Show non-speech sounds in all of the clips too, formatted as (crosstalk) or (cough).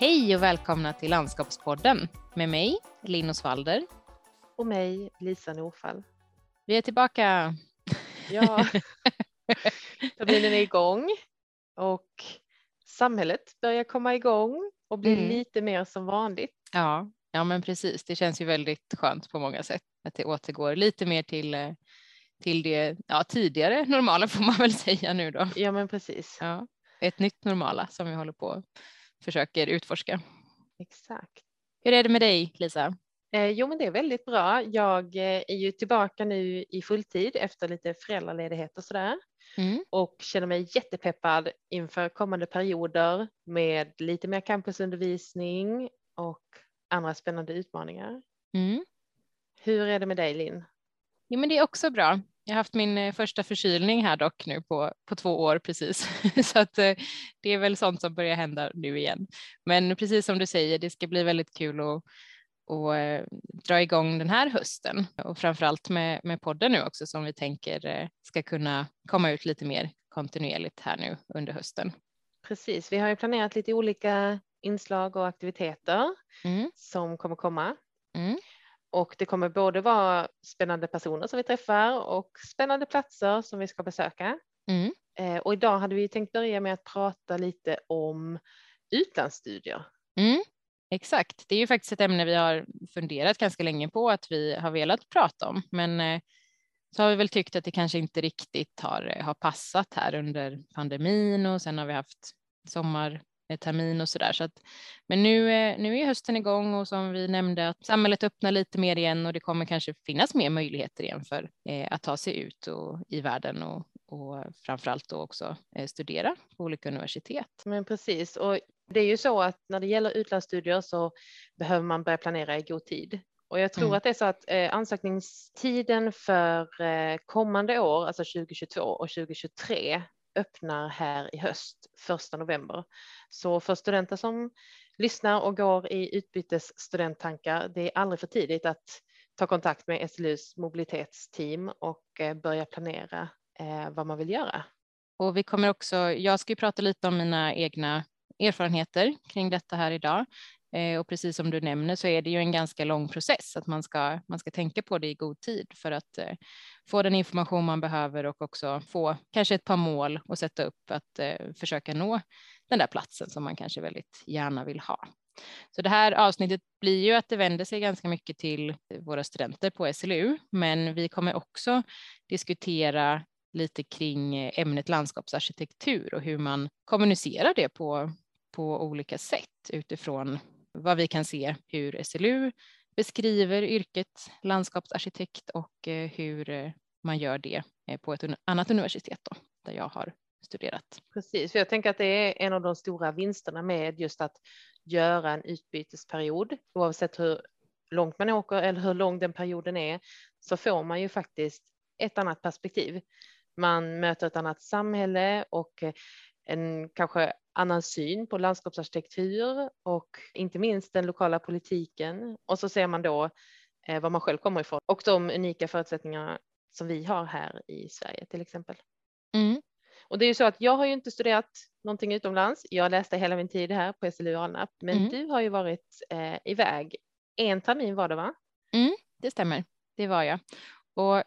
Hej och välkomna till Landskapspodden med mig, Linn Osvalder. Och mig, Lisa Norfall. Vi är tillbaka. Ja, (laughs) terminen är igång och samhället börjar komma igång och bli mm. lite mer som vanligt. Ja, ja, men precis. Det känns ju väldigt skönt på många sätt att det återgår lite mer till eh, till det ja, tidigare normala får man väl säga nu då. Ja, men precis. Ja, ett nytt normala som vi håller på försöker utforska. Exakt. Hur är det med dig Lisa? Eh, jo, men det är väldigt bra. Jag eh, är ju tillbaka nu i fulltid efter lite föräldraledighet och sådär mm. och känner mig jättepeppad inför kommande perioder med lite mer campusundervisning och andra spännande utmaningar. Mm. Hur är det med dig Linn? Jo, men det är också bra. Jag har haft min eh, första förkylning här dock nu på, på två år precis, (laughs) så att eh, det är väl sånt som börjar hända nu igen. Men precis som du säger, det ska bli väldigt kul att och eh, dra igång den här hösten och framförallt med, med podden nu också som vi tänker ska kunna komma ut lite mer kontinuerligt här nu under hösten. Precis, vi har ju planerat lite olika inslag och aktiviteter mm. som kommer komma. Mm. Och det kommer både vara spännande personer som vi träffar och spännande platser som vi ska besöka. Mm. Eh, och idag hade vi tänkt börja med att prata lite om utlandsstudier. Mm. Exakt, det är ju faktiskt ett ämne vi har funderat ganska länge på att vi har velat prata om, men eh, så har vi väl tyckt att det kanske inte riktigt har, har passat här under pandemin och sen har vi haft sommar termin och så där. Så att, men nu, eh, nu är hösten igång och som vi nämnde att samhället öppnar lite mer igen och det kommer kanske finnas mer möjligheter igen för eh, att ta sig ut och, i världen och, och framförallt då också eh, studera på olika universitet. Men precis och det är ju så att när det gäller utlandsstudier så behöver man börja planera i god tid. Och jag tror mm. att det är så att eh, ansökningstiden för eh, kommande år, alltså 2022 och 2023, öppnar här i höst, första november. Så för studenter som lyssnar och går i utbytesstudenttankar, det är aldrig för tidigt att ta kontakt med SLUs mobilitetsteam och eh, börja planera eh, vad man vill göra. Och vi kommer också, jag ska ju prata lite om mina egna erfarenheter kring detta här idag. Eh, och precis som du nämner så är det ju en ganska lång process att man ska, man ska tänka på det i god tid för att eh, få den information man behöver och också få kanske ett par mål och sätta upp att eh, försöka nå den där platsen som man kanske väldigt gärna vill ha. Så det här avsnittet blir ju att det vänder sig ganska mycket till våra studenter på SLU, men vi kommer också diskutera lite kring ämnet landskapsarkitektur och hur man kommunicerar det på, på olika sätt utifrån vad vi kan se hur SLU beskriver yrket landskapsarkitekt och eh, hur eh, man gör det eh, på ett annat universitet då, där jag har studerat. Precis, för jag tänker att det är en av de stora vinsterna med just att göra en utbytesperiod, oavsett hur långt man åker eller hur lång den perioden är, så får man ju faktiskt ett annat perspektiv. Man möter ett annat samhälle och en kanske annan syn på landskapsarkitektur och inte minst den lokala politiken. Och så ser man då eh, var man själv kommer ifrån och de unika förutsättningar som vi har här i Sverige till exempel. Mm. Och det är ju så att jag har ju inte studerat någonting utomlands. Jag läste hela min tid här på SLU Alnarp, men mm. du har ju varit eh, iväg. En termin var det va? Mm, det stämmer, det var jag. Och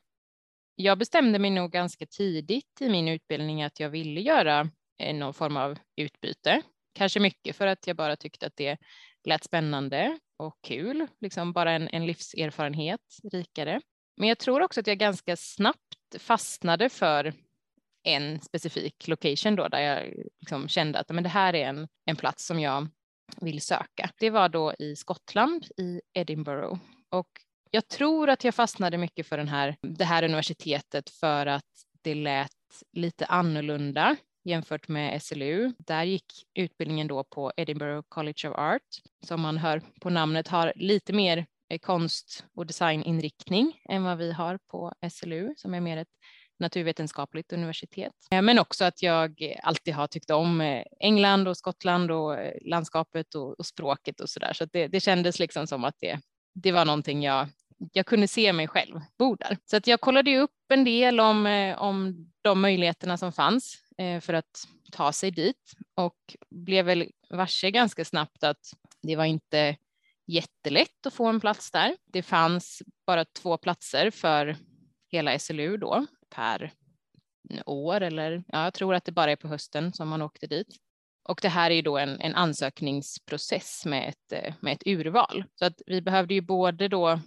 jag bestämde mig nog ganska tidigt i min utbildning att jag ville göra Eh, någon form av utbyte. Kanske mycket för att jag bara tyckte att det lät spännande och kul, liksom bara en, en livserfarenhet rikare. Men jag tror också att jag ganska snabbt fastnade för en specifik location då där jag liksom kände att men det här är en, en plats som jag vill söka. Det var då i Skottland i Edinburgh och jag tror att jag fastnade mycket för den här, det här universitetet för att det lät lite annorlunda jämfört med SLU. Där gick utbildningen då på Edinburgh College of Art som man hör på namnet har lite mer eh, konst och designinriktning än vad vi har på SLU som är mer ett naturvetenskapligt universitet. Eh, men också att jag alltid har tyckt om eh, England och Skottland och landskapet och, och språket och så där. Så det, det kändes liksom som att det, det var någonting jag jag kunde se mig själv bo där. Så att jag kollade upp en del om, om de möjligheterna som fanns Eh, för att ta sig dit och blev väl varse ganska snabbt att det var inte jättelätt att få en plats där. Det fanns bara två platser för hela SLU då per år eller ja, jag tror att det bara är på hösten som man åkte dit. Och det här är ju då en, en ansökningsprocess med ett, eh, med ett urval. Så att vi behövde ju både då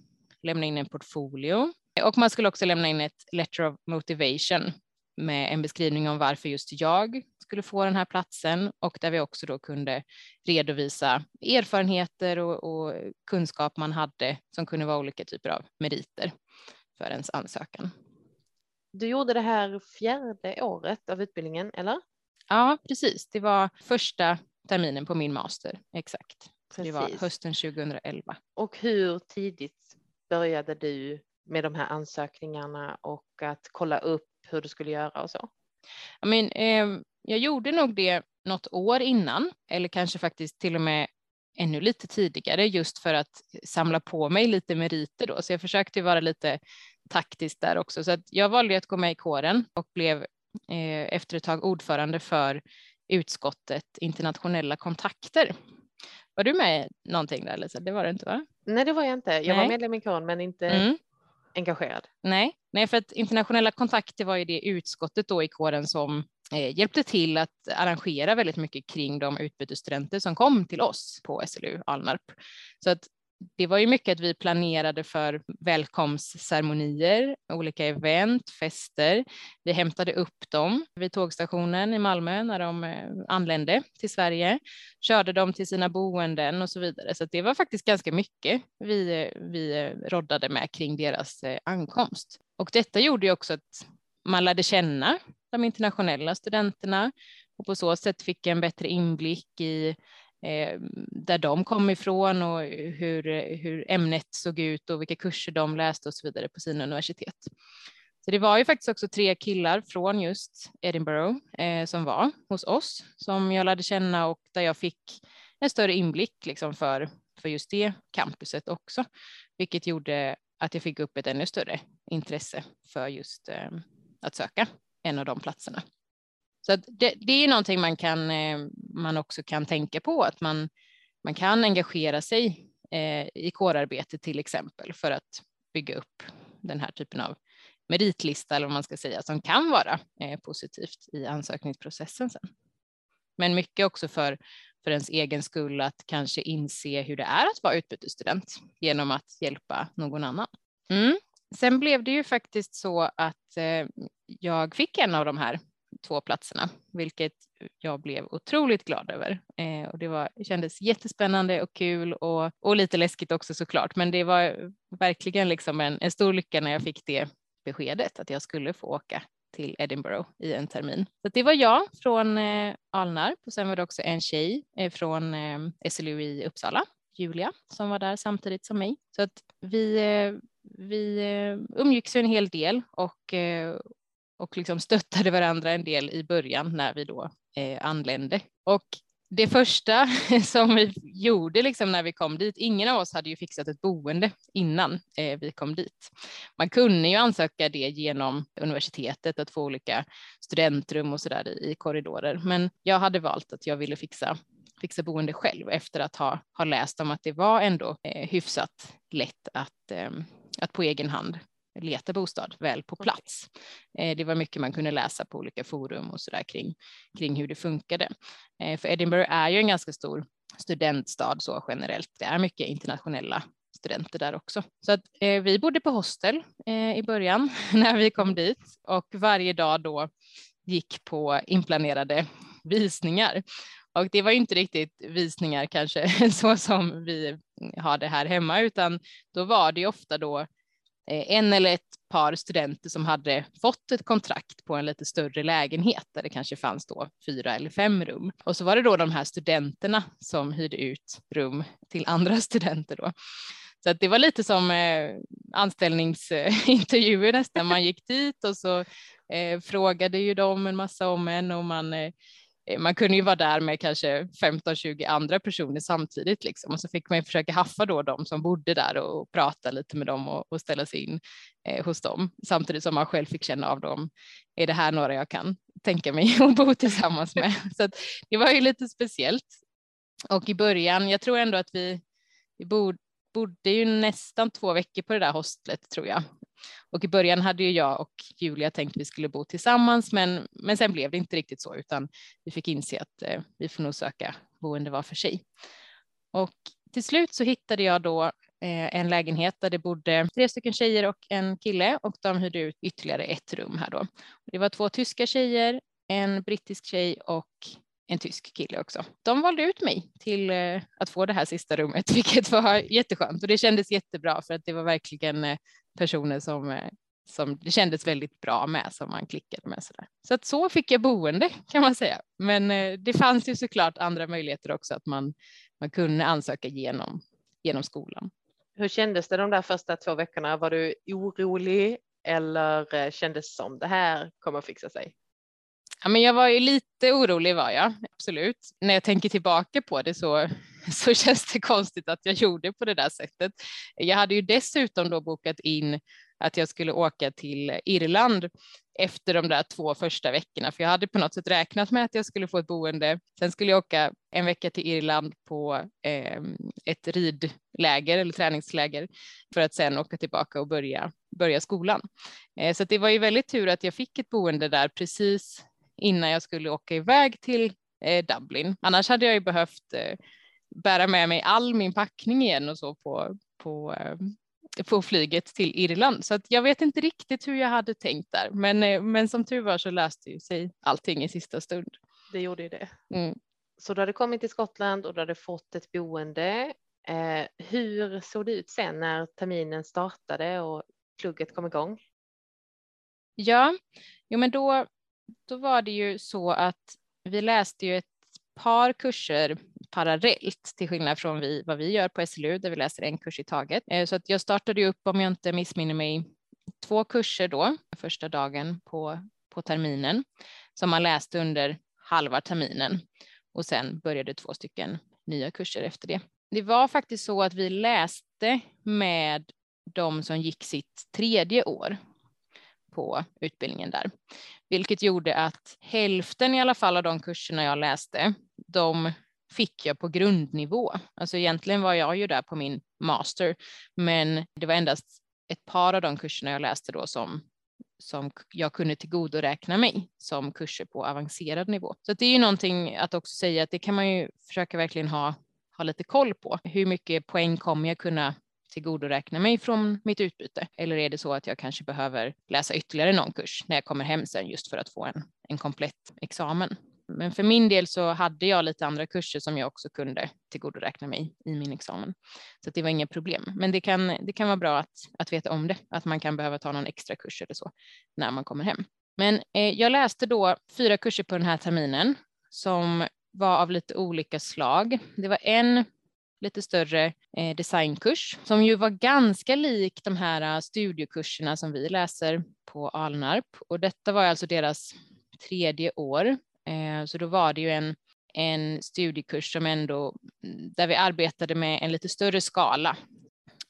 lämna in en portfolio och man skulle också lämna in ett letter of motivation med en beskrivning om varför just jag skulle få den här platsen och där vi också då kunde redovisa erfarenheter och, och kunskap man hade som kunde vara olika typer av meriter för ens ansökan. Du gjorde det här fjärde året av utbildningen, eller? Ja, precis. Det var första terminen på min master, exakt. Precis. Det var hösten 2011. Och hur tidigt började du med de här ansökningarna och att kolla upp hur du skulle göra och så? I mean, eh, jag gjorde nog det något år innan, eller kanske faktiskt till och med ännu lite tidigare, just för att samla på mig lite meriter då. Så jag försökte vara lite taktisk där också. Så att jag valde att gå med i kåren och blev eh, efter ett tag ordförande för utskottet internationella kontakter. Var du med någonting där Lisa? Det var det inte va? Nej, det var jag inte. Jag Nej. var medlem i kåren men inte mm engagerad. Nej. Nej, för att internationella kontakter var ju det utskottet då i kåren som eh, hjälpte till att arrangera väldigt mycket kring de utbytesstudenter som kom till oss på SLU Alnarp. Så att det var ju mycket att vi planerade för välkomstceremonier, olika event, fester. Vi hämtade upp dem vid tågstationen i Malmö när de eh, anlände till Sverige, körde dem till sina boenden och så vidare. Så det var faktiskt ganska mycket vi, eh, vi eh, roddade med kring deras ankomst. Och detta gjorde ju också att man lärde känna de internationella studenterna och på så sätt fick en bättre inblick i Eh, där de kom ifrån och hur, hur ämnet såg ut och vilka kurser de läste och så vidare på sina universitet. Så det var ju faktiskt också tre killar från just Edinburgh eh, som var hos oss som jag lärde känna och där jag fick en större inblick liksom för, för just det campuset också, vilket gjorde att jag fick upp ett ännu större intresse för just eh, att söka en av de platserna. Så det, det, är någonting man, kan, eh, man också kan tänka på, att man, man kan engagera sig eh, i kårarbete till exempel för att bygga upp den här typen av meritlista eller vad man ska säga som kan vara eh, positivt i ansökningsprocessen sen. Men mycket också för, för ens egen skull att kanske inse hur det är att vara utbytesstudent genom att hjälpa någon annan. Mm. Sen blev det ju faktiskt så att jag fick en av de här två platserna, vilket jag blev otroligt glad över. Eh, och det var, kändes jättespännande och kul och, och lite läskigt också såklart, men det var verkligen liksom en, en stor lycka när jag fick det beskedet att jag skulle få åka till Edinburgh i en termin. Så det var jag från eh, Alnarp och sen var det också en tjej eh, från eh, SLU i Uppsala, Julia, som var där samtidigt som mig. Så att vi, eh, vi eh, umgicks en hel del och, eh, och liksom stöttade varandra en del i början när vi då eh, anlände. Och det första (laughs) som vi gjorde liksom när vi kom dit, ingen av oss hade ju fixat ett boende innan eh, vi kom dit. Man kunde ju ansöka det genom universitetet att få olika studentrum och så där i, i korridorer, men jag hade valt att jag ville fixa fixa boende själv efter att ha, ha läst om att det var ändå eh, hyfsat lätt att, eh, att på egen hand leta bostad väl på plats. Eh, det var mycket man kunde läsa på olika forum och så där kring, kring hur det funkade. Eh, för Edinburgh är ju en ganska stor studentstad så generellt. Det är mycket internationella studenter där också. Så att, eh, vi bodde på hostel eh, i början (laughs) när vi kom dit och varje dag då gick på inplanerade visningar. Och det var inte riktigt visningar kanske (laughs) så som vi har det här hemma, utan då var det ofta då Eh, en eller ett par studenter som hade fått ett kontrakt på en lite större lägenhet där det kanske fanns då fyra eller fem rum. Och så var det då de här studenterna som hyrde ut rum till (laughs) andra studenter då. Så att det var lite som eh, anställningsintervjuer nästan. Man gick dit och så eh, frågade ju de en massa om en och man eh, eh, man kunde ju vara där med kanske 15-20 andra personer samtidigt liksom. och så fick man ju försöka haffa då de som bodde där och prata lite med dem och, och ställa sig in eh, hos dem samtidigt som man själv fick känna av dem. Är det här några jag kan tänka mig (laughs) att bo tillsammans med? (laughs) Så det var ju lite speciellt. Och i början, jag tror ändå att vi, vi bod, bodde ju nästan två veckor på det där hostlet tror jag. Och i början hade ju jag och Julia tänkt att vi skulle bo tillsammans, men, men sen blev det inte riktigt så, utan vi fick inse att eh, vi får nog söka boende var för sig. Och till slut så hittade jag då eh, en lägenhet där det bodde tre stycken tjejer och en kille och de hyrde ut ytterligare ett rum här då. Det var två tyska tjejer, en brittisk tjej och en tysk kille också. De valde ut mig till eh, att få det här sista rummet, (laughs) vilket var jätteskönt och det kändes jättebra för att det var verkligen eh, personer som, eh, som det kändes väldigt bra med som man klickade med. Så, där. så att så fick jag boende kan man säga. Men det fanns ju såklart andra möjligheter också att man, man kunde ansöka genom, genom skolan. Hur kändes det de där första två veckorna? Var du orolig eller kändes som det här kommer att fixa sig? Ja, men jag var ju lite orolig var jag, absolut. När jag tänker tillbaka på det så, (laughs) så känns det konstigt att jag gjorde på det där sättet. Jag hade ju dessutom då bokat in att jag skulle åka till Irland efter de där två första veckorna, för jag hade på något sätt räknat med att jag skulle få ett boende. Sen skulle jag åka en vecka till Irland på eh, ett ridläger eller träningsläger för att sen åka tillbaka och börja, börja skolan. Eh, så det var ju väldigt tur att jag fick ett boende där precis innan jag skulle åka iväg till eh, Dublin. Annars hade jag ju behövt eh, bära med mig all min packning igen och så på, på, eh, på flyget till Irland. Så jag vet inte riktigt hur jag hade tänkt där. Men, eh, men som tur var så löste ju sig allting i sista stund. Det gjorde ju det. Mm. Så du hade kommit till Skottland och du hade fått ett boende. Eh, hur såg det ut sen när terminen startade och plugget kom igång? Ja, jo men då då var det ju så att vi läste ju ett par kurser parallellt till skillnad från vi, vad vi gör på SLU där vi läser en kurs i taget. Eh, så att jag startade upp, om jag inte missminner mig, två kurser då första dagen på, på terminen som man läste under halva terminen och sen började två stycken nya kurser efter det. Det var faktiskt så att vi läste med de som gick sitt tredje år på utbildningen där, vilket gjorde att hälften i alla fall av de kurserna jag läste, de fick jag på grundnivå. Alltså egentligen var jag ju där på min master, men det var endast ett par av de kurserna jag läste då som som jag kunde tillgodoräkna mig som kurser på avancerad nivå. Så det är ju någonting att också säga att det kan man ju försöka verkligen ha, ha lite koll på. Hur mycket poäng kommer jag kunna tillgodoräkna mig från mitt utbyte? Eller är det så att jag kanske behöver läsa ytterligare någon kurs när jag kommer hem sen just för att få en, en komplett examen? Men för min del så hade jag lite andra kurser som jag också kunde tillgodoräkna mig i min examen. Så det var inga problem. Men det kan, det kan vara bra att, att veta om det, att man kan behöva ta någon extra kurs eller så när man kommer hem. Men eh, jag läste då fyra kurser på den här terminen som var av lite olika slag. Det var en lite större eh, designkurs som ju var ganska lik de här eh, studiekurserna som vi läser på Alnarp och detta var alltså deras tredje år. Eh, så då var det ju en, en studiekurs som ändå mm, där vi arbetade med en lite större skala.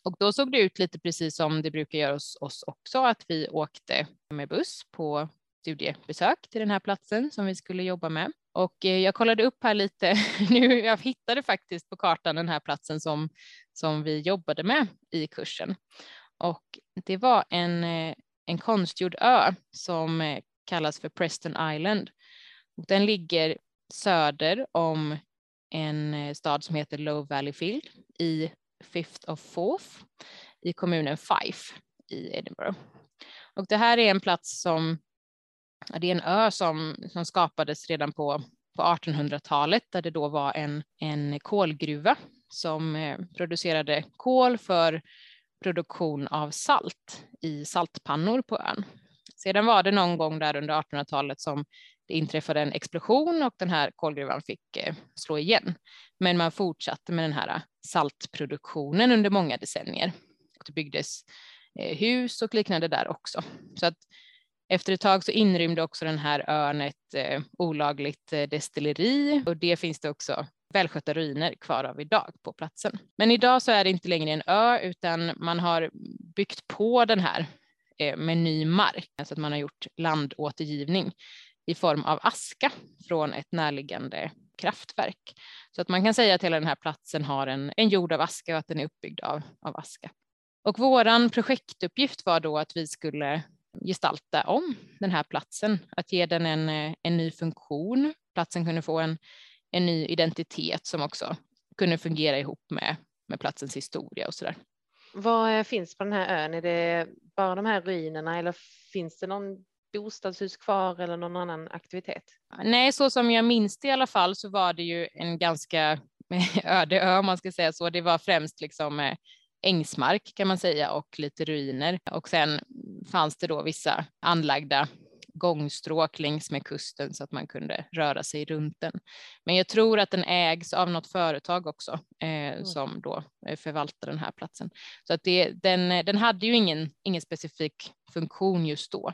Och då såg det ut lite precis som det brukar göra hos oss också, att vi åkte med buss på studiebesök till den här platsen som vi skulle jobba med. Och eh, jag kollade upp här lite (laughs) nu. Jag hittade faktiskt på kartan den här platsen som, som vi jobbade med i kursen. Och det var en, eh, en konstgjord ö som kallas för Preston Island. Och den ligger söder om en eh, stad som heter Low Valley Field i Fifth of Forth i kommunen Fife i Edinburgh. Och det här är en plats som det är en ö som, som skapades redan på, på 1800-talet där det då var en, en kolgruva som eh, producerade kol för produktion av salt i saltpannor på ön. Sedan var det någon gång där under 1800-talet som det inträffade en explosion och den här kolgruvan fick eh, slå igen. Men man fortsatte med den här eh, saltproduktionen under många decennier. Det byggdes eh, hus och liknande där också. Så att Efter ett tag så inrymde också den här ön ett olagligt destilleri och det finns det också välskötta ruiner kvar av idag på platsen. Men idag så är det inte längre en ö utan man har byggt på den här med ny mark, så att man har gjort landåtergivning i form av aska från ett närliggande kraftverk. Så att man kan säga att hela den här platsen har en, en jord av aska och att den är uppbyggd av, av aska. Och våran projektuppgift var då att vi skulle gestalta om den här platsen, att ge den en, en ny funktion. Platsen kunde få en, en ny identitet som också kunde fungera ihop med, med platsens historia och så där. Vad finns på den här ön? Är det bara de här ruinerna eller finns det någon bostadshus kvar eller någon annan aktivitet? Nej, så som jag minns det i alla fall så var det ju en ganska (laughs) öde ö om man ska säga så. Det var främst liksom eh, ängsmark kan man säga och lite ruiner och sen fanns det då vissa anlagda gångstråk längs med kusten så att man kunde röra sig runt den. Men jag tror att den ägs av något företag också eh, mm. som då eh, förvaltar den här platsen. Så att det, den, den hade ju ingen, ingen specifik funktion just då,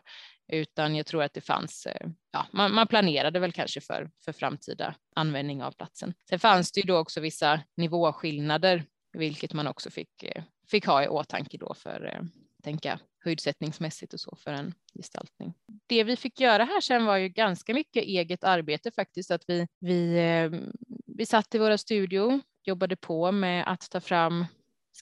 utan jag tror att det fanns, eh, ja, man, man, planerade väl kanske för, för framtida användning av platsen. Sen fanns det ju då också vissa nivåskillnader, vilket man också fick, eh, fick ha i åtanke då för att tänka höjdsättningsmässigt och så för en gestaltning. Det vi fick göra här sen var ju ganska mycket eget arbete faktiskt, att vi, vi, vi satt i våra studio, jobbade på med att ta fram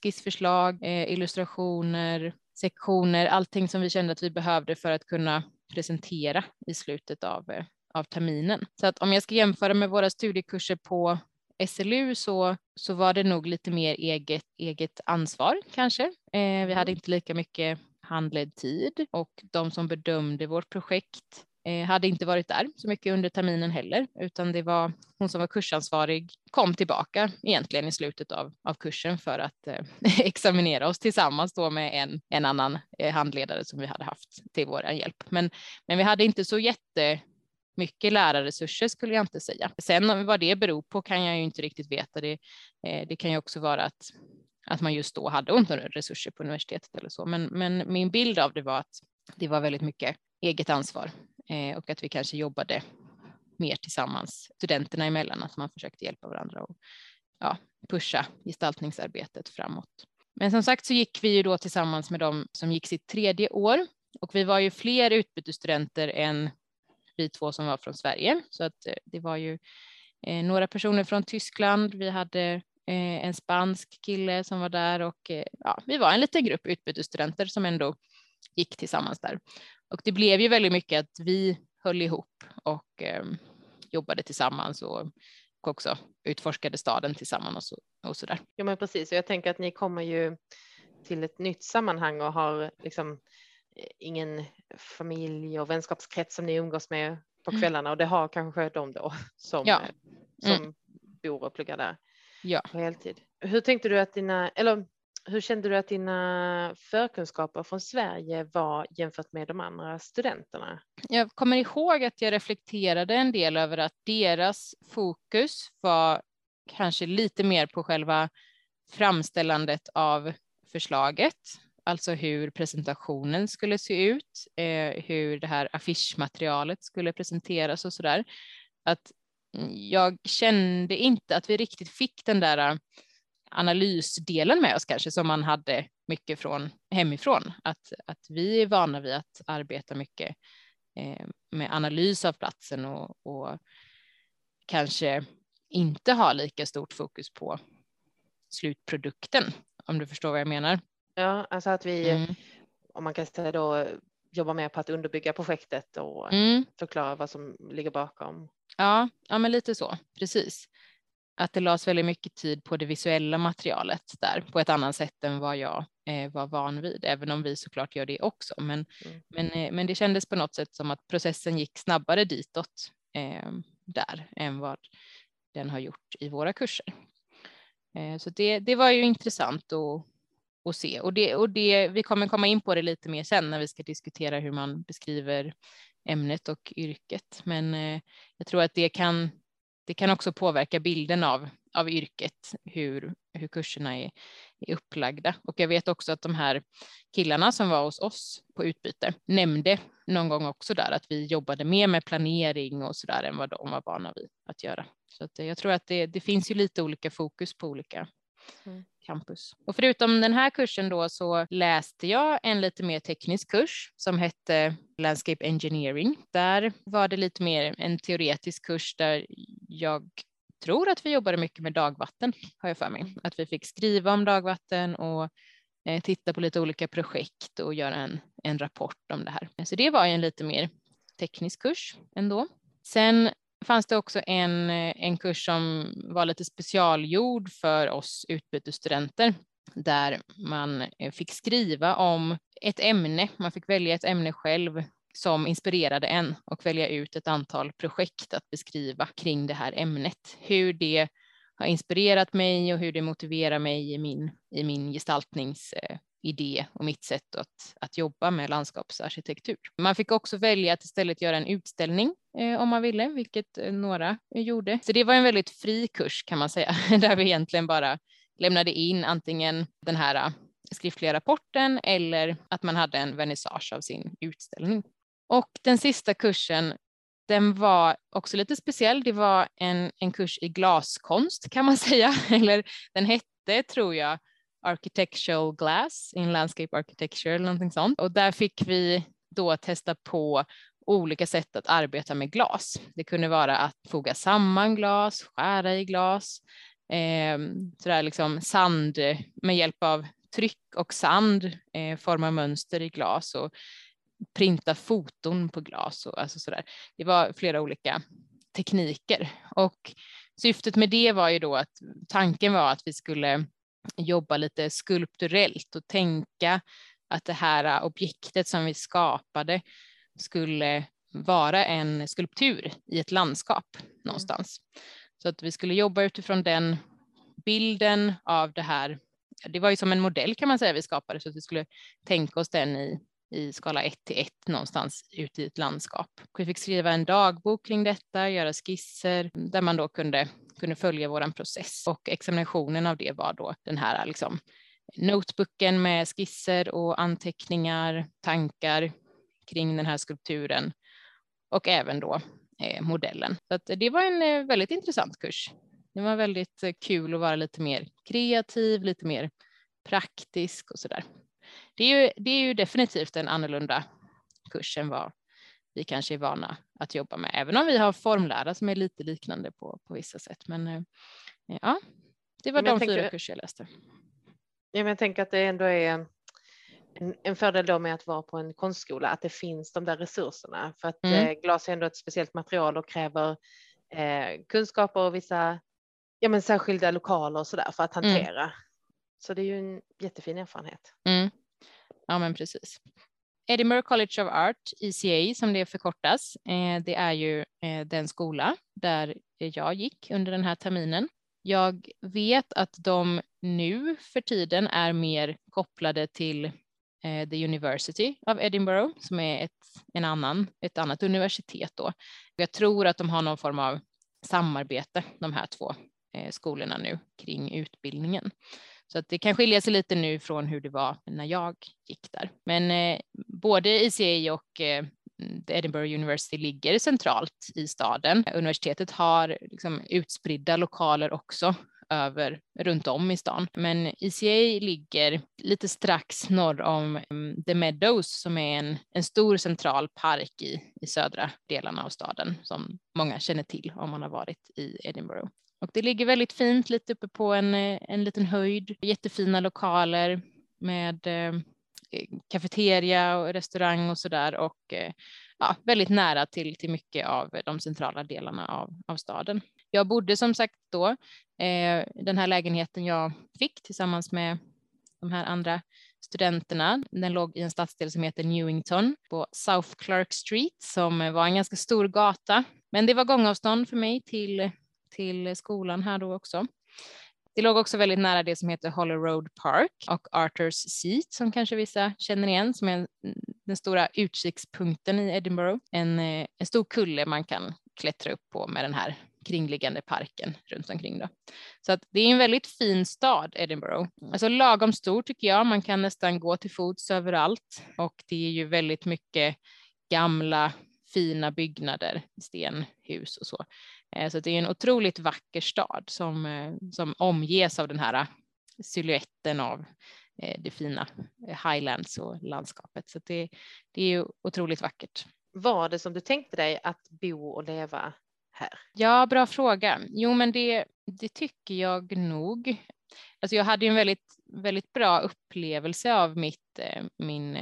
skissförslag, illustrationer, sektioner, allting som vi kände att vi behövde för att kunna presentera i slutet av, eh, av terminen. Så att om jag ska jämföra med våra studiekurser på SLU så, så var det nog lite mer eget, eget ansvar kanske. Eh, vi hade mm. inte lika mycket handledd tid och de som bedömde vårt projekt Eh, hade inte varit där så mycket under terminen heller, utan det var hon som var kursansvarig kom tillbaka egentligen i slutet av, av kursen för att eh, (laughs) examinera oss tillsammans då med en, en annan eh, handledare som vi hade haft till vår hjälp. Men, men vi hade inte så jättemycket lärarresurser skulle jag inte säga. Sen vad det beror på kan jag ju inte riktigt veta. Det, eh, det kan ju också vara att att man just då hade ont resurser på universitetet eller så. Men, men min bild av det var att det var väldigt mycket eget ansvar Eh, och att vi kanske jobbade mer tillsammans studenterna emellan, att man försökte hjälpa varandra och ja, pusha gestaltningsarbetet framåt. Men som sagt så gick vi ju då tillsammans med dem som gick sitt tredje år och vi var ju fler utbytesstudenter än vi två som var från Sverige, så att eh, det var ju eh, några personer från Tyskland. Vi hade eh, en spansk kille som var där och ja, vi var en liten grupp utbytesstudenter som ändå gick tillsammans där. Och det blev ju väldigt mycket att vi höll ihop och eh, jobbade tillsammans och, och också utforskade staden tillsammans och, och så där. Ja, men precis. Och jag tänker att ni kommer ju till ett nytt sammanhang och har liksom eh, ingen familj och vänskapskrets som ni umgås med på mm. kvällarna och det har kanske de då (laughs) som, ja. Eh, som mm. bor och pluggar där ja. på heltid. Hur tänkte du att dina, eller hur kände du att dina förkunskaper från Sverige var jämfört med de andra studenterna? Jag kommer ihåg att jag reflekterade en del över att deras fokus var kanske lite mer på själva framställandet av förslaget, alltså hur presentationen skulle se ut, eh, hur det här affischmaterialet skulle presenteras och så där. Att mm, jag kände inte att vi riktigt fick den där analysdelen med oss kanske som man hade mycket från hemifrån. Att, att vi är vana vid att arbeta mycket eh, med analys av platsen och, och kanske inte ha lika stort fokus på slutprodukten, om du förstår vad jag menar. Ja, alltså att vi, mm. om man kan säga då, jobbar mer på att underbygga projektet och mm. förklara vad som ligger bakom. Ja, ja, men lite så, precis att det lades väldigt mycket tid på det visuella materialet där på ett annat sätt än vad jag eh, var van vid, även om vi såklart gör det också. Men, mm. men, eh, men det kändes på något sätt som att processen gick snabbare ditåt eh, där än vad den har gjort i våra kurser. Eh, så det, det var ju intressant att, att se och, det, och det, vi kommer komma in på det lite mer sen när vi ska diskutera hur man beskriver ämnet och yrket. Men eh, jag tror att det kan det kan också påverka bilden av, av yrket, hur, hur kurserna är, är upplagda. Och jag vet också att de här killarna som var hos oss på utbyte nämnde någon gång också där att vi jobbade mer med planering och så där än vad de var vana vid att göra. Så att jag tror att det, det finns ju lite olika fokus på olika mm. campus. Och förutom den här kursen då så läste jag en lite mer teknisk kurs som hette Landscape Engineering. Där var det lite mer en teoretisk kurs där jag tror att vi jobbade mycket med dagvatten, har jag för mig. Mm. Att vi fick skriva om dagvatten och eh, titta på lite olika projekt och göra en, en rapport om det här. Så det var en lite mer teknisk kurs ändå. Sen fanns det också en, eh, en kurs som var lite specialgjord för oss utbytesstudenter där man eh, fick skriva om ett ämne. Man fick välja ett ämne själv som inspirerade en och välja ut ett antal projekt att beskriva kring det här ämnet. Hur det har inspirerat mig och hur det motiverar mig i min, i min eh, idé och mitt sätt att, att jobba med landskapsarkitektur. Man fick också välja att istället göra en utställning eh, om man ville, vilket eh, några eh, gjorde. Så det var en väldigt fri kurs kan man säga, (laughs) där vi egentligen bara lämnade in antingen den här eh, skriftliga rapporten eller att man hade en vernissage av sin utställning. Och den sista kursen, den var också lite speciell. Det var en, en kurs i glaskonst kan man (laughs) säga, eller den hette tror jag Architectural Glass in Landscape Architecture eller någonting sånt. Och där fick vi då testa på olika sätt att arbeta med glas. Det kunde vara att foga samman glas, skära i glas, eh, sådär liksom sand med hjälp av tryck och sand, eh, forma mönster i glas och printa foton på glas och alltså sådär. Det var flera olika tekniker och syftet med det var ju då att tanken var att vi skulle jobba lite skulpturellt och tänka att det här objektet som vi skapade skulle vara en skulptur i ett landskap någonstans. Så att vi skulle jobba utifrån den bilden av det här. Det var ju som en modell kan man säga vi skapade så att vi skulle tänka oss den i i skala 1 till 1 någonstans ute i ett landskap. Vi fick skriva en dagbok kring detta, göra skisser där man då kunde, kunde följa våran process och examinationen av det var då den här liksom, notebooken med skisser och anteckningar, tankar kring den här skulpturen och även då eh, modellen. Så att det var en eh, väldigt intressant kurs. Det var väldigt eh, kul att vara lite mer kreativ, lite mer praktisk och så där det är ju, det är ju definitivt en annorlunda kurs än vad vi kanske är vana att jobba med, även om vi har formlära som är lite liknande på, på vissa sätt. Men eh, ja, det var men de fyra kurser jag läste. Ja, men jag tänker att det ändå är en, en fördel då med att vara på en konstskola, att det finns de där resurserna. För att mm. eh, glas är ändå ett speciellt material och kräver eh, kunskaper och vissa ja, men särskilda lokaler och så där för att mm. hantera. Mm. Så det är ju en jättefin erfarenhet. Mm. Ja, men precis. Edinburgh College of Art, ECA som det förkortas, eh, det är ju eh, den skola där jag gick under den här terminen. Jag vet att de nu för tiden är mer kopplade till eh, The University of Edinburgh som är ett, en annan, ett annat universitet då. Jag tror att de har någon form av samarbete, de här två skolorna nu kring utbildningen. Så att det kan skilja sig lite nu från hur det var när jag gick där. Men eh, både ICA och eh, Edinburgh University ligger centralt i staden. Universitetet har liksom utspridda lokaler också över runt om i stan. Men ICA ligger lite strax norr om mm, The Meadows som är en, en stor central park i, i södra delarna av staden som många känner till om man har varit i Edinburgh. Och det ligger väldigt fint lite uppe på en, eh, en liten höjd, jättefina lokaler med eh, kafeteria och restaurang och så där och eh, ja, väldigt nära till, till mycket av de centrala delarna av, av staden. Jag bodde som sagt då, eh, den här lägenheten jag fick tillsammans med de här andra studenterna. Den låg i en stadsdel som heter Newington på South Clark Street som var en ganska stor gata. Men det var gångavstånd för mig till till skolan här då också. Det låg också väldigt nära det som heter Hollow Road Park och Arthurs Seat som kanske vissa känner igen som är den stora utkikspunkten i Edinburgh. En, eh, en stor kulle man kan klättra upp på med den här kringliggande parken runt omkring. Då. Så att det är en väldigt fin stad, Edinburgh. Alltså lagom stor tycker jag, man kan nästan gå till fots överallt och det är ju väldigt mycket gamla fina byggnader, stenhus och så. Eh, så det är en otroligt vacker stad som, eh, som omges av den här siluetten av eh, det fina highlands och landskapet. Så det, det är ju otroligt vackert. Var det som du tänkte dig att bo och leva här? Ja, bra fråga. Jo, men det, det tycker jag nog. Alltså jag hade en väldigt, väldigt bra upplevelse av mitt, min,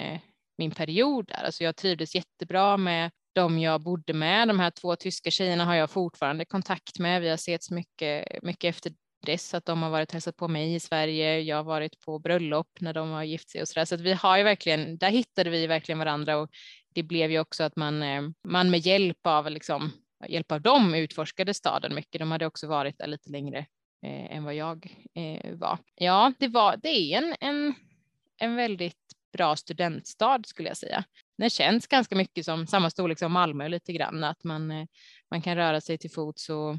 min period där. Alltså jag trivdes jättebra med de jag bodde med. De här två tyska tjejerna har jag fortfarande kontakt med. Vi har setts mycket, mycket efter dess att de har varit och hälsat på mig i Sverige. Jag har varit på bröllop när de har gift sig och så där. Så att vi har ju verkligen, där hittade vi verkligen varandra och det blev ju också att man, eh, man med hjälp av, liksom, hjälp av dem utforskade staden mycket. De hade också varit där lite längre eh, än vad jag eh, var. Ja, det var, det är en, en, en väldigt bra studentstad skulle jag säga. Den känns ganska mycket som samma storlek som Malmö lite grann, att man, eh, man kan röra sig till fots och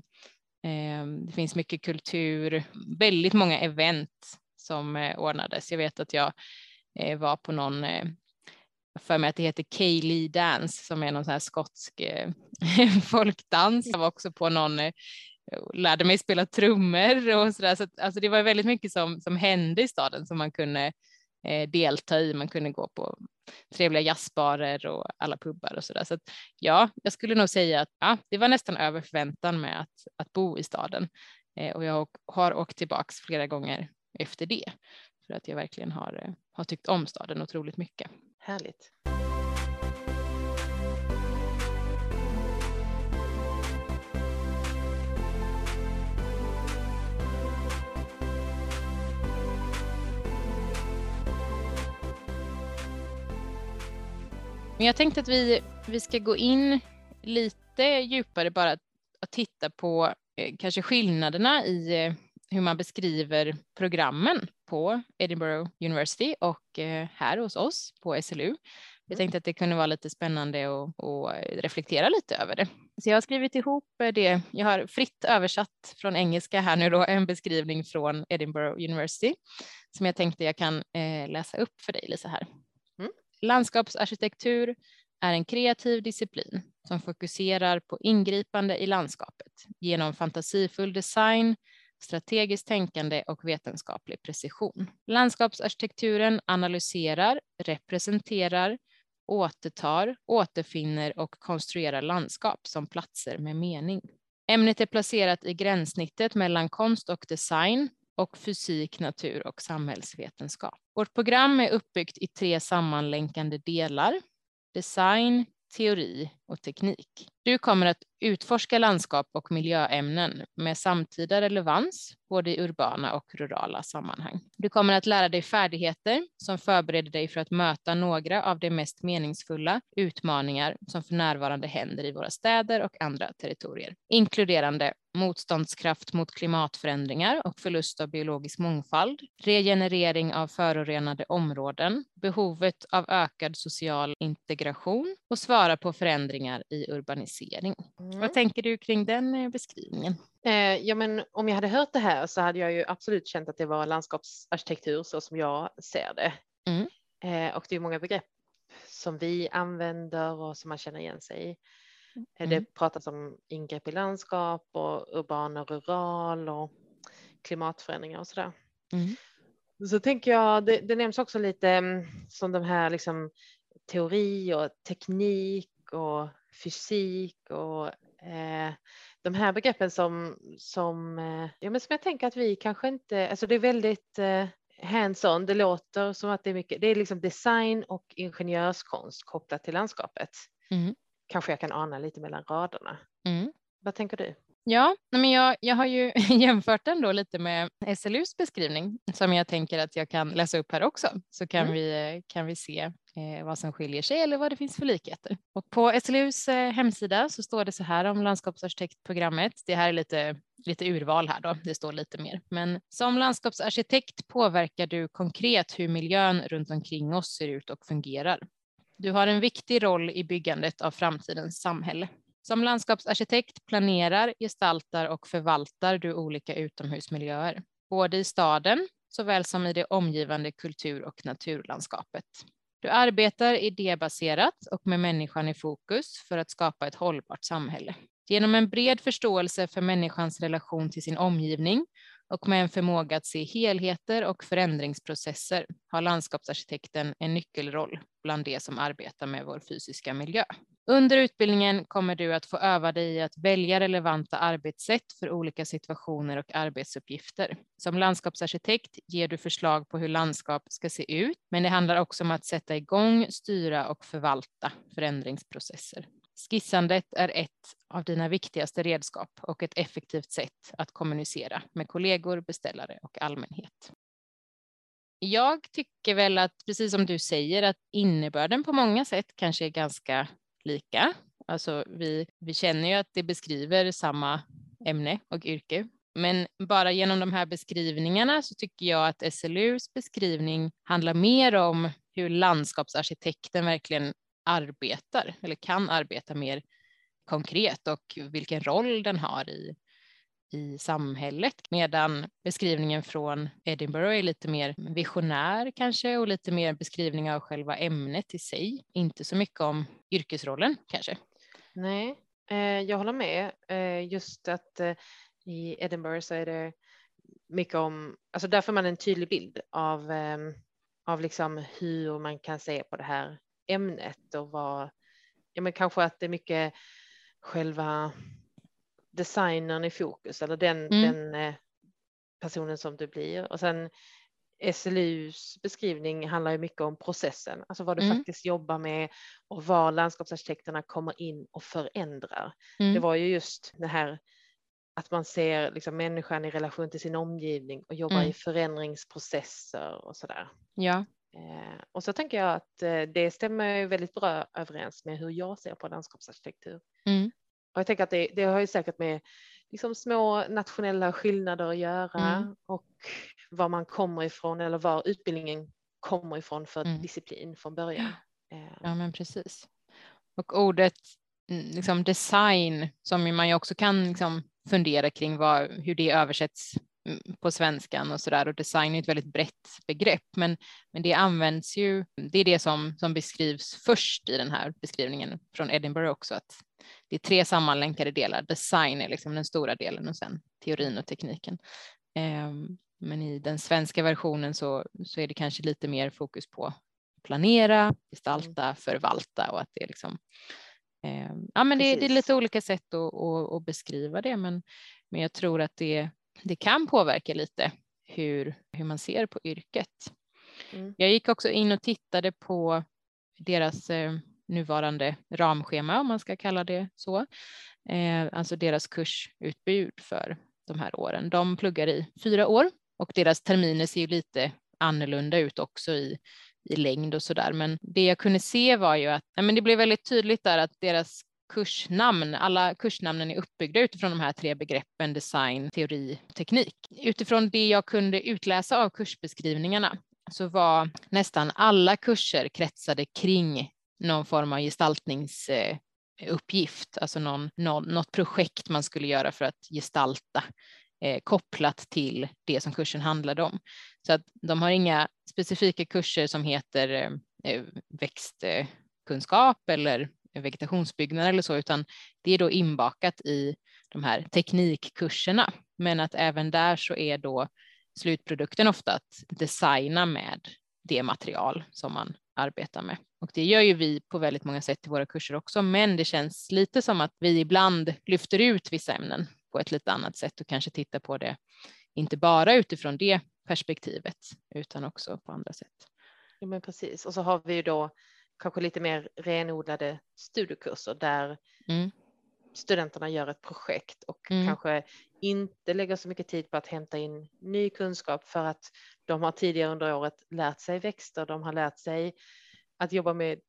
eh, det finns mycket kultur, väldigt många event som eh, ordnades. Jag vet att jag eh, var på någon eh, för mig att det heter Kaylee Dance som är någon sån här skotsk eh, (laughs) folkdans. Jag var också på någon eh, lärde mig spela trummor och så där. Så alltså det var väldigt mycket som, som hände i staden som man kunde eh, Eh, delta i. Man kunde gå på trevliga jazzbarer och alla pubbar och så där. Så att, ja, jag skulle nog säga att ja, det var nästan över förväntan med att, att bo i staden eh, och jag har åkt tillbaks flera gånger efter det för att jag verkligen har, eh, har tyckt om staden otroligt mycket. Härligt. Men jag tänkte att vi, vi ska gå in lite djupare bara att titta på eh, kanske skillnaderna i eh, hur man beskriver programmen på Edinburgh University och eh, här hos oss på SLU. Jag mm. tänkte att det kunde vara lite spännande att reflektera lite över det. Så jag har skrivit ihop det. Jag har fritt översatt från engelska här nu då (laughs) en beskrivning från Edinburgh University som jag tänkte jag kan läsa upp för dig Lisa här. Landskapsarkitektur är en kreativ disciplin som fokuserar på ingripande i landskapet genom fantasifull design, strategiskt tänkande och vetenskaplig precision. Landskapsarkitekturen analyserar, representerar, återtar, återfinner och konstruerar landskap som platser med mening. Ämnet är placerat i gränssnittet mellan konst och design och fysik, natur och samhällsvetenskap. Vårt program är uppbyggt i tre sammanlänkande delar. Design, teori och teknik. Du kommer att utforska landskap och miljöämnen med samtida relevans, både i urbana och rurala sammanhang. Du kommer att lära dig färdigheter som förbereder dig för att möta några av de mest meningsfulla utmaningar som för närvarande händer i våra städer och andra territorier, inkluderande motståndskraft mot klimatförändringar och förlust av biologisk mångfald, regenerering av förorenade områden, behovet av ökad social integration och svara på förändringar i urbanisering. Mm. Vad tänker du kring den eh, beskrivningen? Eh, ja, men om jag hade hört det här så hade jag ju absolut känt att det var landskapsarkitektur så som jag ser det. Mm. Eh, och det är många begrepp som vi använder och som man känner igen sig i. Mm. Det pratas om ingrepp i landskap och urban och rural och klimatförändringar och sådär. Mm. Så tänker jag, det, det nämns också lite mm, som de här liksom teori och teknik och fysik och eh, de här begreppen som, som, eh, ja, men som jag tänker att vi kanske inte, alltså det är väldigt eh, hands-on, det låter som att det är mycket, det är liksom design och ingenjörskonst kopplat till landskapet. Mm kanske jag kan ana lite mellan raderna. Mm. Vad tänker du? Ja, men jag, jag har ju (laughs) jämfört den då lite med SLUs beskrivning som jag tänker att jag kan läsa upp här också så kan, mm. vi, kan vi se eh, vad som skiljer sig eller vad det finns för likheter. Och på SLUs eh, hemsida så står det så här om landskapsarkitektprogrammet. Det här är lite, lite urval här då, det står lite mer. Men som landskapsarkitekt påverkar du konkret hur miljön runt omkring oss ser ut och fungerar. Du har en viktig roll i byggandet av framtidens samhälle. Som landskapsarkitekt planerar, gestaltar och förvaltar du olika utomhusmiljöer, både i staden såväl som i det omgivande kultur och naturlandskapet. Du arbetar idébaserat och med människan i fokus för att skapa ett hållbart samhälle. Genom en bred förståelse för människans relation till sin omgivning och med en förmåga att se helheter och förändringsprocesser har landskapsarkitekten en nyckelroll bland de som arbetar med vår fysiska miljö. Under utbildningen kommer du att få öva dig i att välja relevanta arbetssätt för olika situationer och arbetsuppgifter. Som landskapsarkitekt ger du förslag på hur landskap ska se ut, men det handlar också om att sätta igång, styra och förvalta förändringsprocesser. Skissandet är ett av dina viktigaste redskap och ett effektivt sätt att kommunicera med kollegor, beställare och allmänhet. Jag tycker väl att, precis som du säger, att innebörden på många sätt kanske är ganska lika. Alltså vi, vi känner ju att det beskriver samma ämne och yrke. Men bara genom de här beskrivningarna så tycker jag att SLUs beskrivning handlar mer om hur landskapsarkitekten verkligen arbetar eller kan arbeta mer konkret och vilken roll den har i, i samhället. Medan beskrivningen från Edinburgh är lite mer visionär kanske och lite mer beskrivning av själva ämnet i sig. Inte så mycket om yrkesrollen kanske. Nej, eh, jag håller med. Eh, just att eh, i Edinburgh så är det mycket om, alltså där får man en tydlig bild av, eh, av liksom hur man kan se på det här ämnet och vad, ja men kanske att det är mycket själva designern i fokus eller den, mm. den eh, personen som du blir. Och sen SLUs beskrivning handlar ju mycket om processen, alltså vad du mm. faktiskt jobbar med och vad landskapsarkitekterna kommer in och förändrar. Mm. Det var ju just det här att man ser liksom människan i relation till sin omgivning och jobbar mm. i förändringsprocesser och sådär. Ja. Eh, och så tänker jag att eh, det stämmer väldigt bra överens med hur jag ser på landskapsarkitektur. Mm. Och jag tänker att det, det har ju säkert med liksom små nationella skillnader att göra mm. och var man kommer ifrån eller var utbildningen kommer ifrån för mm. disciplin från början. Eh. Ja, men precis. Och ordet mm, liksom design som man ju också kan liksom fundera kring vad, hur det översätts på svenskan och så där och design är ett väldigt brett begrepp men, men det används ju, det är det som, som beskrivs först i den här beskrivningen från Edinburgh också att det är tre sammanlänkade delar. Design är liksom den stora delen och sen teorin och tekniken. Ehm, men i den svenska versionen så, så är det kanske lite mer fokus på planera, gestalta, förvalta och att det är liksom ehm, Ja, men det, det, är lite olika sätt att, att, att, beskriva det, men, men jag tror att det, det kan påverka lite hur, hur man ser på yrket. Mm. Jag gick också in och tittade på deras eh, nuvarande ramschema, om man ska kalla det så, eh, alltså deras kursutbud för de här åren. De pluggar i fyra år och deras terminer ser ju lite annorlunda ut också i, i längd och så där. Men det jag kunde se var ju att ja, men det blev väldigt tydligt där att deras kursnamn, alla kursnamnen är uppbyggda utifrån de här tre begreppen design, teori, teknik. Utifrån det jag kunde utläsa av kursbeskrivningarna så var nästan alla kurser kretsade kring någon form av gestaltningsuppgift, alltså någon, någon, något projekt man skulle göra för att gestalta eh, kopplat till det som kursen handlade om. Så att de har inga specifika kurser som heter eh, eh växtkunskap eller vegetationsbyggnad eller så, utan det är då inbakat i de här teknikkurserna. Men att även där så är då slutprodukten ofta att designa med det material som man arbetar med. Och det gör ju vi på väldigt många sätt i våra kurser också, men det känns lite som att vi ibland lyfter ut vissa ämnen på ett lite annat sätt och kanske tittar på det, inte bara utifrån det perspektivet, utan också på andra sätt. Ja, men precis. Och så har vi ju då kanske lite mer renodlade studiekurser där mm. studenterna gör ett projekt och mm. kanske inte lägger så mycket tid på att hämta in ny kunskap för att de har tidigare under året lärt sig växter, de har lärt sig att jobba med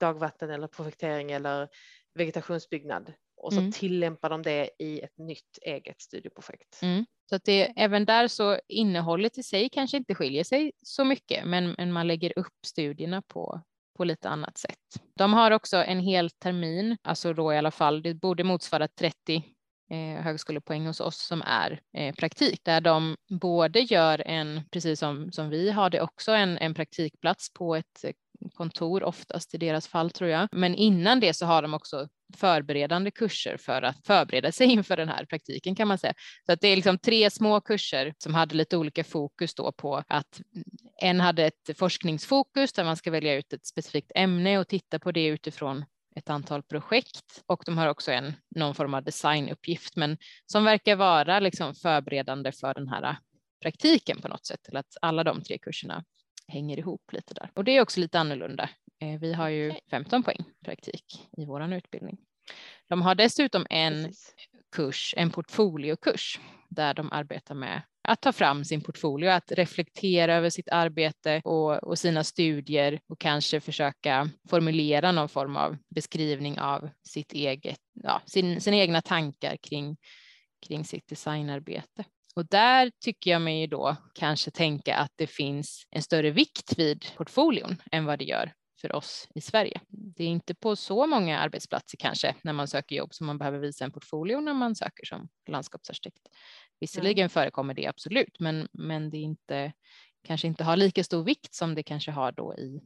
dagvatten eller projektering eller vegetationsbyggnad och så mm. tillämpar de det i ett nytt eget studieprojekt. Mm. Så att det, även där så innehållet i sig kanske inte skiljer sig så mycket, men, men man lägger upp studierna på, på lite annat sätt. De har också en hel termin, alltså då i alla fall, det borde motsvara 30 eh, högskolepoäng hos oss som är eh, praktik, där de både gör en, precis som, som vi har det också, en, en praktikplats på ett eh, kontor oftast i deras fall tror jag. Men innan det så har de också förberedande kurser för att förbereda sig (laughs) inför den här praktiken kan man säga. Så att det är liksom tre små kurser som hade lite olika fokus då på att en hade ett forskningsfokus där man ska välja ut ett specifikt ämne och titta på det utifrån ett antal projekt och de har också en någon form av designuppgift, men som verkar vara liksom förberedande för den här praktiken på något sätt, eller att alla de tre kurserna hänger ihop lite där. Och det är också lite annorlunda. Eh, vi har ju 15 poäng praktik i vår utbildning. De har dessutom en Precis. kurs, en portfoliokurs, där de arbetar med att ta fram sin portfolio, att reflektera över sitt arbete och, och, sina studier och kanske försöka formulera någon form av beskrivning av sitt eget, ja, sin, sina egna tankar kring, kring sitt designarbete. Och där tycker jag mig då kanske tänka att det finns en större vikt vid portfolion än vad det gör för oss i Sverige. Det är inte på så många arbetsplatser kanske när man söker jobb som man behöver visa en portfolio när man söker som landskapsarkitekt. Visserligen mm. förekommer det absolut, men, men det är inte, kanske inte har lika stor vikt som det kanske har då i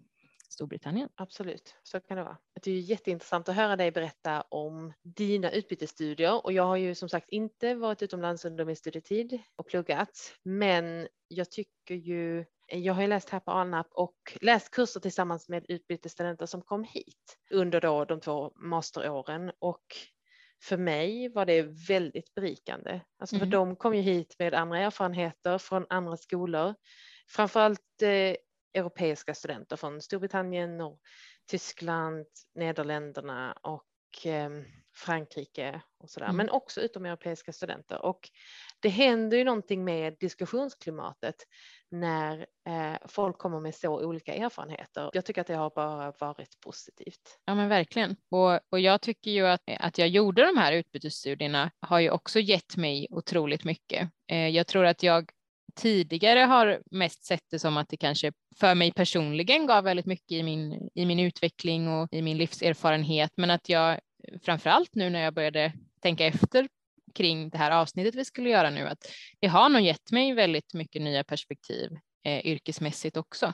Storbritannien. Absolut, så kan det vara. Det är jätteintressant att höra dig berätta om dina utbytesstudier och jag har ju som sagt inte varit utomlands under min studietid och pluggat, men jag tycker ju jag har ju läst här på Alnap och läst kurser tillsammans med utbytesstudenter som kom hit under då de två masteråren och för mig var det väldigt berikande. Alltså för mm. de kom ju hit med andra erfarenheter från andra skolor. Framförallt eh, europeiska studenter från Storbritannien och Tyskland, Nederländerna och eh, Frankrike och sådär, mm. men också utomeuropeiska studenter. Och det händer ju någonting med diskussionsklimatet när eh, folk kommer med så olika erfarenheter. Jag tycker att det har bara varit positivt. Ja men verkligen. Och, och jag tycker ju att, att jag gjorde de här utbytesstudierna har ju också gett mig otroligt mycket. Eh, jag tror att jag tidigare har mest sett det som att det kanske för mig personligen gav väldigt mycket i min, i min utveckling och i min livserfarenhet, men att jag framför allt nu när jag började tänka efter kring det här avsnittet vi skulle göra nu, att det har nog gett mig väldigt mycket nya perspektiv eh, yrkesmässigt också.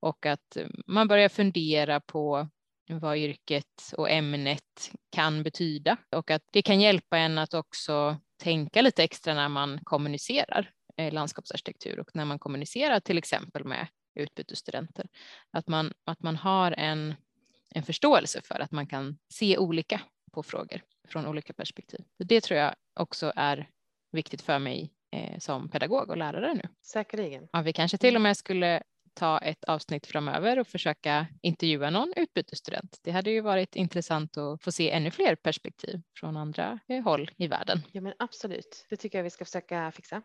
Och att eh, man börjar fundera på vad yrket och ämnet kan betyda och att det kan hjälpa en att också tänka lite extra när man kommunicerar landskapsarkitektur och när man kommunicerar till exempel med utbytesstudenter. Att man, att man har en, en förståelse för att man kan se olika på frågor från olika perspektiv. Det tror jag också är viktigt för mig eh, som pedagog och lärare nu. Säkerligen. Ja, vi kanske till och med skulle ta ett avsnitt framöver och försöka intervjua någon utbytesstudent. Det hade ju varit intressant att få se ännu fler perspektiv från andra eh, håll i världen. Ja, men absolut. Det tycker jag vi ska försöka fixa.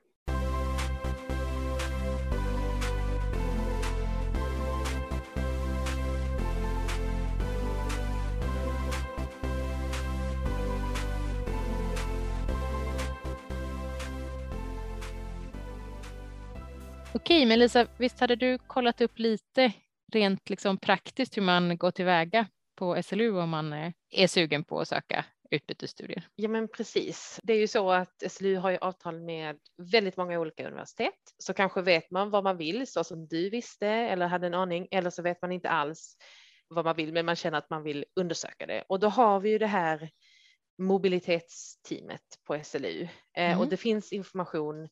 Okej, men Lisa, visst hade du kollat upp lite rent liksom praktiskt hur man går tillväga på SLU om man är sugen på att söka utbytesstudier? Ja, men precis. Det är ju så att SLU har ju avtal med väldigt många olika universitet, så kanske vet man vad man vill, så som du visste eller hade en aning, eller så vet man inte alls vad man vill, men man känner att man vill undersöka det. Och då har vi ju det här mobilitetsteamet på SLU eh, mm. och det finns information Eh,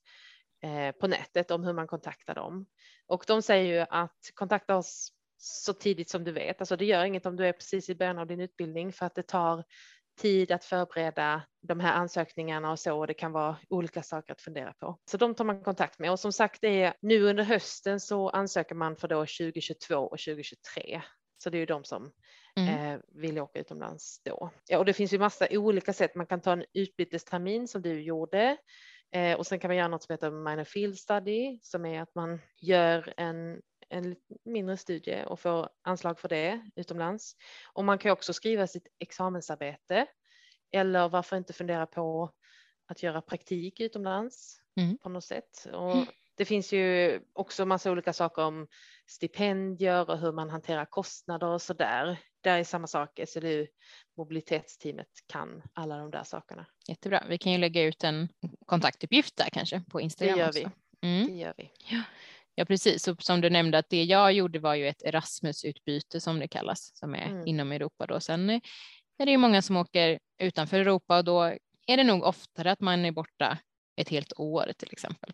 på nätet om hur man kontaktar dem. Och de säger ju att kontakta oss så tidigt som du vet. Alltså det gör inget om du är precis i början av din utbildning för att det tar tid att förbereda de här ansökningarna och så och det kan vara olika saker att fundera på. Så de tar man kontakt med och som sagt det är nu under hösten så ansöker man för då 2022 och 2023. Så det är ju de som mm. eh, vill åka utomlands då. Ja, och det finns ju massa olika sätt. Man kan ta en utbytestermin som du gjorde Eh, och sen kan man göra något som heter minor field study som är att man gör en, en mindre studie och får anslag för det utomlands. Och man kan också skriva sitt examensarbete eller varför inte fundera på att göra praktik utomlands mm. på något sätt. Och Det finns ju också massa olika saker om stipendier och hur man hanterar kostnader och så där. Där är samma sak, SLU mobilitetsteamet kan alla de där sakerna. Jättebra. Vi kan ju lägga ut en kontaktuppgift där kanske på Instagram. Det gör också. vi. Mm. Det gör vi. Ja. ja, precis. Och som du nämnde att det jag gjorde var ju ett Erasmus-utbyte som det kallas, som är Mm. inom Europa då. Sen är det ju många som åker utanför Europa och då är det nog oftare att man är borta ett helt år till exempel.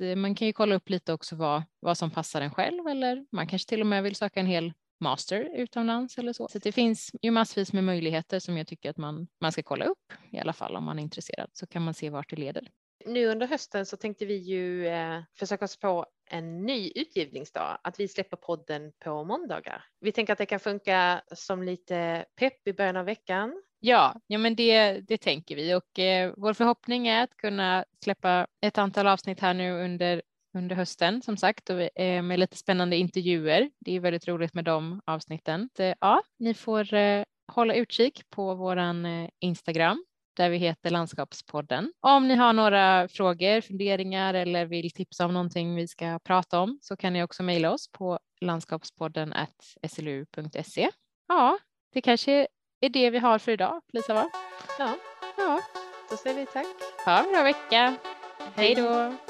Mm. Man kan ju kolla upp lite också vad, vad som passar en själv eller man kanske till och med vill söka en hel master utomlands eller så. Så det finns ju massvis med möjligheter som jag tycker att man, man ska kolla upp i alla fall om man är intresserad så kan man se vart det leder. Nu under hösten så tänkte vi ju eh, försöka oss på en ny utgivningsdag, att vi släpper podden på måndagar. Vi tänker att det kan funka som lite pepp i början av veckan. Ja, ja men det, det tänker vi och eh, vår förhoppning är att kunna släppa ett antal avsnitt här nu under, under hösten som sagt och, eh, med lite spännande intervjuer. Det är väldigt roligt med de avsnitten. Ja, ni får eh, hålla utkik på våran eh, Instagram där vi heter Landskapspodden. Om ni har några frågor, funderingar eller vill tipsa om någonting vi ska prata om så kan ni också mejla oss på landskapspodden slu.se. Ja, det kanske är det vi har för idag, Lisa va? Ja, Ja, då säger vi tack. ha en bra vecka. Hej då!